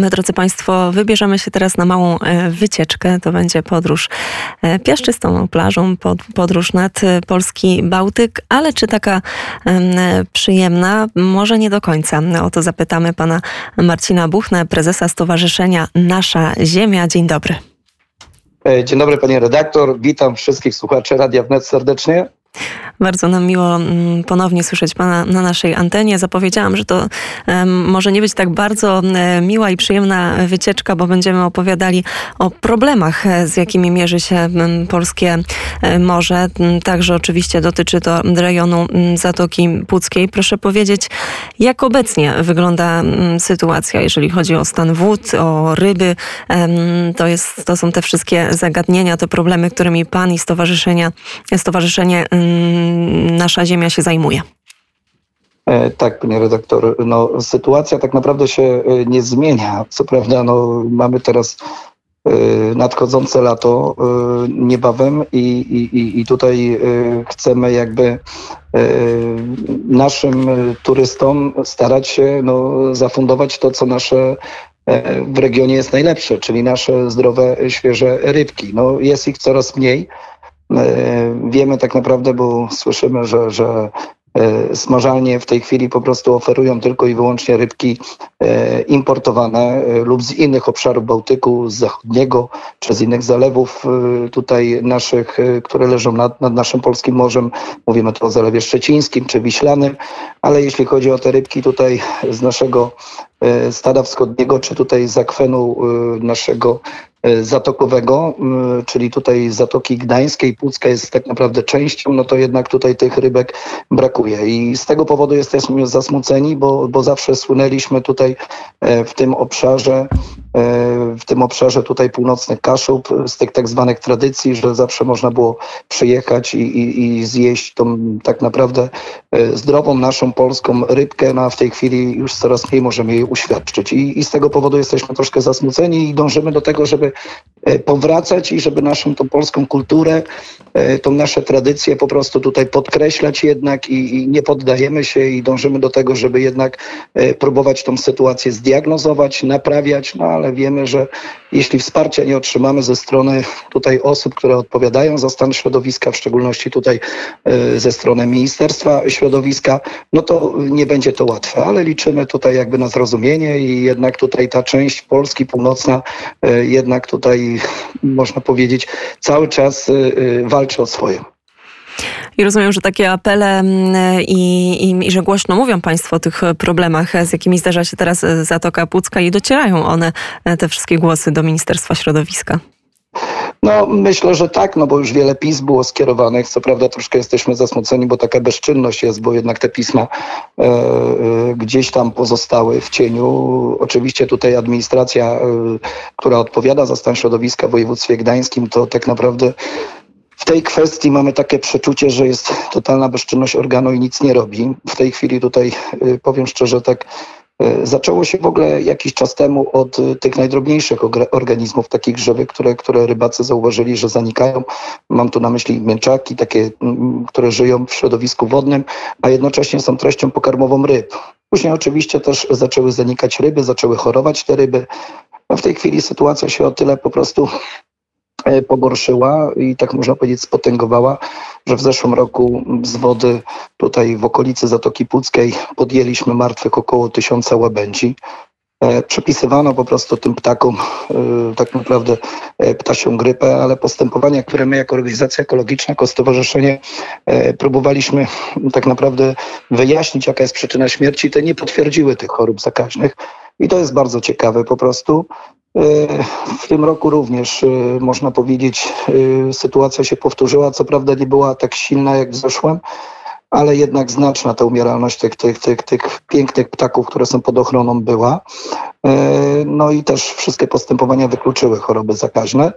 my, drodzy Państwo, wybierzemy się teraz na małą e, wycieczkę. To będzie podróż e, piaszczystą plażą, podróż nad e, polski Bałtyk, ale czy taka przyjemna? Może nie do końca. O to zapytamy pana Marcina Buchnę, prezesa Stowarzyszenia Nasza Ziemia. Dzień dobry. Dzień dobry, panie redaktor. Witam wszystkich słuchaczy Radia Wnet serdecznie. Bardzo nam miło mm, ponownie słyszeć Pana na naszej antenie. Zapowiedziałam, że to może nie być tak bardzo miła i przyjemna wycieczka, bo będziemy opowiadali o problemach, e, z jakimi mierzy się polskie e, morze. Także oczywiście dotyczy to rejonu Zatoki Puckiej. Proszę powiedzieć, jak obecnie wygląda sytuacja, jeżeli chodzi o stan wód, o ryby. To, jest, to są te wszystkie zagadnienia, te problemy, którymi Pan i stowarzyszenia, stowarzyszenie nasza Ziemia się zajmuje. E, tak, panie redaktor. No, sytuacja tak naprawdę się e, nie zmienia. Co prawda, no, mamy teraz e, nadchodzące lato niebawem i, i, i tutaj chcemy jakby naszym turystom starać się no, zafundować to, co nasze w regionie jest najlepsze, czyli nasze zdrowe, świeże rybki. No, jest ich coraz mniej. E, wiemy tak naprawdę, bo słyszymy, że, że e, smażalnie w tej chwili po prostu oferują tylko i wyłącznie rybki e, importowane lub z innych obszarów Bałtyku, z zachodniego czy z innych zalewów tutaj naszych, które leżą nad, nad naszym polskim morzem. Mówimy tu o Zalewie Szczecińskim czy Wiślanym, ale jeśli chodzi o te rybki tutaj z naszego stada wschodniego, czy tutaj z akwenu naszego zatokowego, czyli tutaj Zatoki Gdańskiej, Pucka jest tak naprawdę częścią, no to jednak tutaj tych rybek brakuje. I z tego powodu jesteśmy zasmuceni, bo, bo zawsze słynęliśmy tutaj e, w tym obszarze, e, w tym obszarze tutaj północnych Kaszub, z tych tak zwanych tradycji, że zawsze można było przyjechać i, i, i zjeść tą tak naprawdę zdrową naszą polską rybkę, no a w tej chwili już coraz mniej możemy jej uświadczyć. I, i z tego powodu jesteśmy troszkę zasmuceni i dążymy do tego, żeby E, powracać i żeby naszą tą polską kulturę, e, tą nasze tradycje po prostu tutaj podkreślać jednak i, i, nie poddajemy się i dążymy do tego, żeby jednak e, próbować tą sytuację zdiagnozować, naprawiać, no ale wiemy, że jeśli wsparcia nie otrzymamy ze strony tutaj osób, które odpowiadają za stan środowiska, w szczególności tutaj ze strony Ministerstwa Środowiska, no to nie będzie to łatwe, ale liczymy tutaj jakby na zrozumienie i jednak tutaj ta część Polski północna jednak tutaj, można powiedzieć, cały czas y, y, walczy o swoje. I rozumiem, że takie apele mm, i, i, i, że głośno mówią Państwo o tych problemach, z jakimi zdarza się teraz Zatoka Pucka i docierają one, te wszystkie głosy do Ministerstwa Środowiska. No myślę, że tak, no bo już wiele pism było skierowanych. Co prawda troszkę jesteśmy zasmuceni, bo taka bezczynność jest, bo jednak te pisma e, e, gdzieś tam pozostały w cieniu. Oczywiście tutaj administracja, e, która odpowiada za stan środowiska w województwie gdańskim, to tak naprawdę w tej kwestii mamy takie przeczucie, że jest totalna bezczynność organu i nic nie robi. W tej chwili tutaj e, powiem szczerze, tak zaczęło się w ogóle jakiś czas temu od e, tych najdrobniejszych organizmów, takich żywych, które, które rybacy zauważyli, że zanikają. Mam tu na myśli mięczaki, takie, które żyją w środowisku wodnym, a jednocześnie są treścią pokarmową ryb. Później oczywiście też zaczęły zanikać ryby, zaczęły chorować te ryby. No w tej chwili sytuacja się o tyle po prostu E, pogorszyła i tak można powiedzieć spotęgowała, że w zeszłym roku z wody tutaj w okolicy Zatoki Puckiej podjęliśmy martwych około tysiąca łabędzi. E, przepisywano po prostu tym ptakom e, tak naprawdę ptasią grypę, ale postępowania, które my jako organizacja ekologiczna, jako stowarzyszenie próbowaliśmy tak naprawdę wyjaśnić, jaka jest przyczyna śmierci, te nie potwierdziły tych chorób zakaźnych. I to jest bardzo ciekawe po prostu. E, w tym roku również, e, można powiedzieć, e, sytuacja się powtórzyła. Co prawda nie była tak silna jak w zeszłym, ale jednak znaczna ta umieralność tych, tych, tych, tych pięknych ptaków, które są pod ochroną była. No i też wszystkie postępowania wykluczyły choroby zakaźne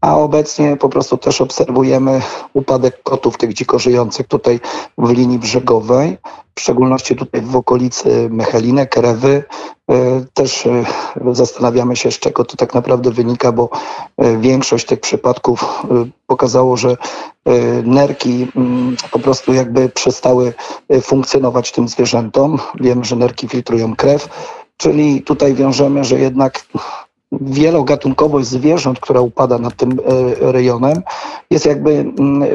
a obecnie po prostu też obserwujemy upadek kotów tych dziko żyjących tutaj w linii brzegowej, w szczególności tutaj w okolicy Mechelinek, Rewy. E, też e, zastanawiamy się, z czego to tak naprawdę wynika, bo e, większość tych przypadków pokazało, że nerki mm, po prostu jakby przestały funkcjonować tym zwierzętom. Wiemy, że nerki filtrują krew czyli tutaj wiążemy, że jednak wielogatunkowość zwierząt, która upada nad tym e, rejonem, jest jakby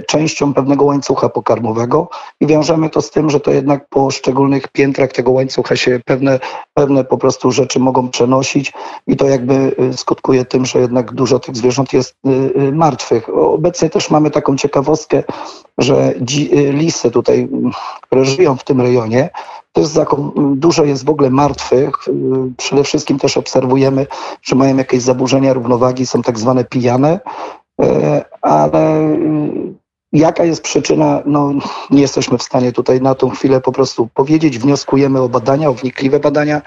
częścią pewnego łańcucha pokarmowego i wiążemy to z tym, że to jednak po poszczególnych piętrach tego łańcucha się pewne, pewne po prostu rzeczy mogą przenosić i to jakby e, skutkuje tym, że jednak dużo tych zwierząt jest e, martwych. Obecnie też mamy taką ciekawostkę, że lisy tutaj, które żyją w tym rejonie, to jest dużo jest w ogóle martwych. Przede wszystkim też obserwujemy, że mają jakieś zaburzenia równowagi, są tak zwane pijane, e, ale jaka jest przyczyna, no nie jesteśmy w stanie tutaj na tą chwilę po prostu powiedzieć. Wnioskujemy o badania, o wnikliwe badania.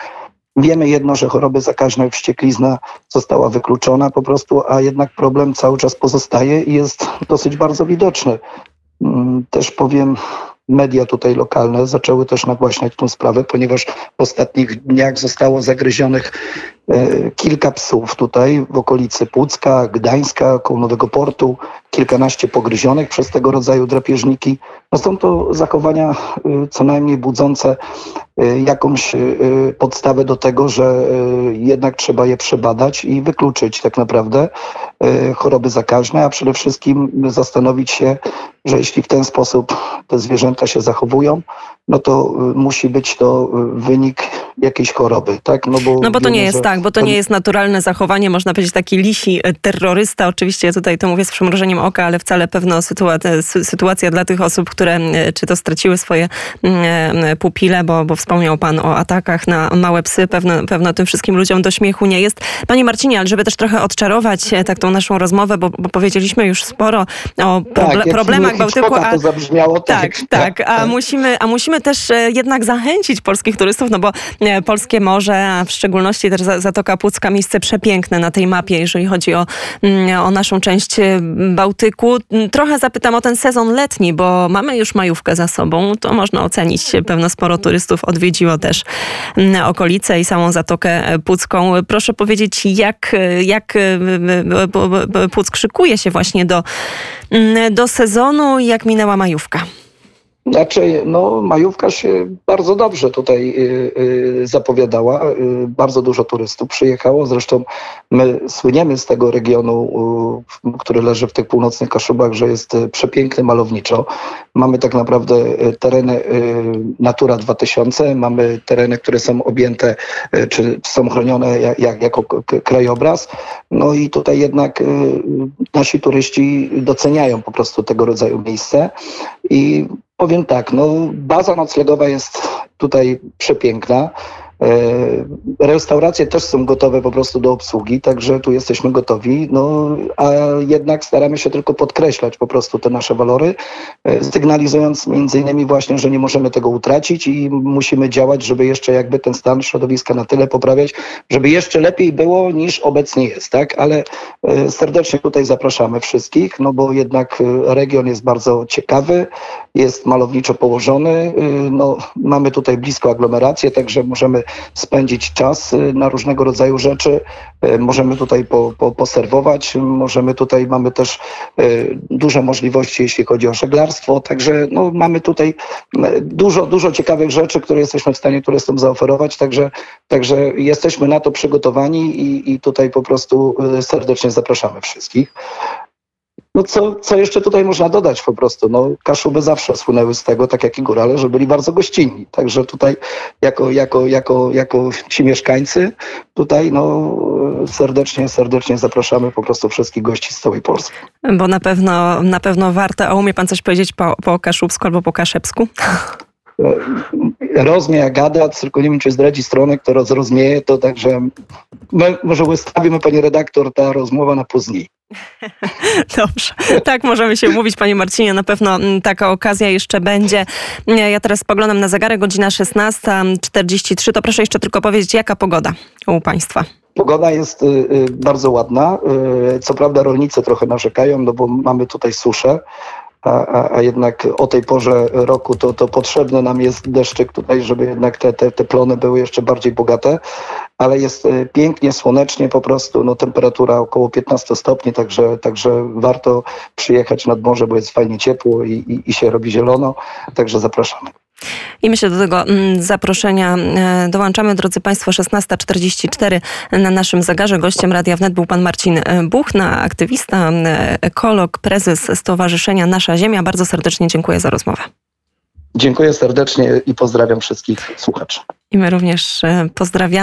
Wiemy jedno, że choroby zakaźne, wścieklizna została wykluczona po prostu, a jednak problem cały czas pozostaje i jest dosyć bardzo widoczny. Mm, też powiem, media tutaj lokalne zaczęły też nagłaśniać tą sprawę, ponieważ w ostatnich dniach zostało zagryzionych kilka psów tutaj w okolicy Pucka, Gdańska, koło Nowego Portu, kilkanaście pogryzionych przez tego rodzaju drapieżniki. No są to zachowania e, co najmniej budzące e, jakąś podstawę do tego, że jednak trzeba je przebadać i wykluczyć tak naprawdę choroby zakaźne, a przede wszystkim zastanowić się, że jeśli w ten sposób te zwierzęta się zachowują, no to musi być to wynik jakiejś choroby, tak? No bo, no bo to nie jest tak, bo to nie jest naturalne zachowanie, można powiedzieć taki lisi e, terrorysta, oczywiście tutaj to mówię z przymrużeniem oka, ale wcale pewna sytuacja, sytuacja dla tych osób, które e, czy to straciły swoje e, pupile, bo, bo wspomniał pan o atakach na małe psy, pewno, pewno tym wszystkim ludziom do śmiechu nie jest. Panie Marcinie, ale żeby też trochę odczarować tak tą naszą rozmowę, bo, bo powiedzieliśmy już sporo o proble tak, problemach Bałtyku. A, to zabrzmiało tak. Tak, tak, a tak. musimy, a musimy też jednak zachęcić polskich turystów, no bo polskie morze, a w szczególności też Zatoka Pucka, miejsce przepiękne na tej mapie, jeżeli chodzi o, mm, o naszą część y, Bałtyku. Trochę zapytam o ten sezon letni, bo mamy już majówkę za sobą, to można ocenić. Pewno sporo turystów odwiedziło też mm, okolice i samą Zatokę Pucką. Proszę powiedzieć, jak, jak y, y, Puck szykuje się właśnie do, mm, do sezonu jak minęła majówka? Znaczy, no, majówka się bardzo dobrze tutaj y, y, zapowiadała. Y, bardzo dużo turystów przyjechało. Zresztą my słyniemy z tego regionu, który leży w tych północnych Kaszubach, że jest przepiękny malowniczo. Mamy tak naprawdę tereny Natura 2000, mamy tereny, które są objęte, czy są chronione jak, jako krajobraz. No i tutaj jednak nasi turyści doceniają po prostu tego rodzaju miejsce i Powiem tak, no baza noclegowa jest tutaj przepiękna. E, restauracje też są gotowe po prostu do obsługi, także tu jesteśmy gotowi, no a jednak staramy się tylko podkreślać po prostu te nasze walory, e, sygnalizując między innymi właśnie, że nie możemy tego utracić i musimy działać, żeby jeszcze jakby ten stan środowiska na tyle poprawiać, żeby jeszcze lepiej było niż obecnie jest, tak? Ale e, serdecznie tutaj zapraszamy wszystkich, no bo jednak region jest bardzo ciekawy, jest malowniczo położony, no mamy tutaj blisko aglomerację, także możemy spędzić czas y, na różnego rodzaju rzeczy. Y, możemy tutaj po, po, poserwować, możemy tutaj, mamy też y, duże możliwości, jeśli chodzi o żeglarstwo, także no, mamy tutaj dużo, dużo ciekawych rzeczy, które jesteśmy w stanie turystom zaoferować, także, także jesteśmy na to przygotowani i, i tutaj po prostu serdecznie zapraszamy wszystkich. No co, co jeszcze tutaj można dodać po prostu? No, Kaszuby zawsze słynęły z tego, tak jak i górale, że byli bardzo gościnni. Także tutaj jako, jako, jako, jako ci mieszkańcy tutaj no, serdecznie, serdecznie zapraszamy po prostu wszystkich gości z całej Polski. Bo na pewno, na pewno warto, a umie pan coś powiedzieć po, po kaszubsku albo po kaszepsku? Rozmieja gada, tylko nie wiem, czy zdradzi stronę, która rozmieje, to także my, może wystawimy, pani redaktor, ta rozmowa na później. Dobrze. Tak możemy się mówić, panie Marcinie. Na pewno mm, taka okazja jeszcze będzie. Ja teraz spoglądam na zegarek, godzina 16.43. To proszę jeszcze tylko powiedzieć, jaka pogoda u państwa? Pogoda jest y, y, bardzo ładna. Y, co prawda rolnicy trochę narzekają, no bo mamy tutaj suszę a, a, a, jednak o tej porze roku to, to potrzebny nam jest deszczyk tutaj, żeby jednak te, te, te plony były jeszcze bardziej bogate, ale jest e, pięknie, słonecznie po prostu, no temperatura około 15 stopni, także, także warto przyjechać nad morze, bo jest fajnie ciepło i, i, i się robi zielono, także zapraszamy. I my się do tego mm, zaproszenia e, dołączamy. Drodzy Państwo, 16.44 na naszym zagarze. Gościem Radia Wnet był pan Marcin e, Buchna, aktywista, e, ekolog, prezes Stowarzyszenia Nasza Ziemia. Bardzo serdecznie dziękuję za rozmowę. Dziękuję serdecznie i pozdrawiam wszystkich słuchaczy. I my również pozdrawiamy.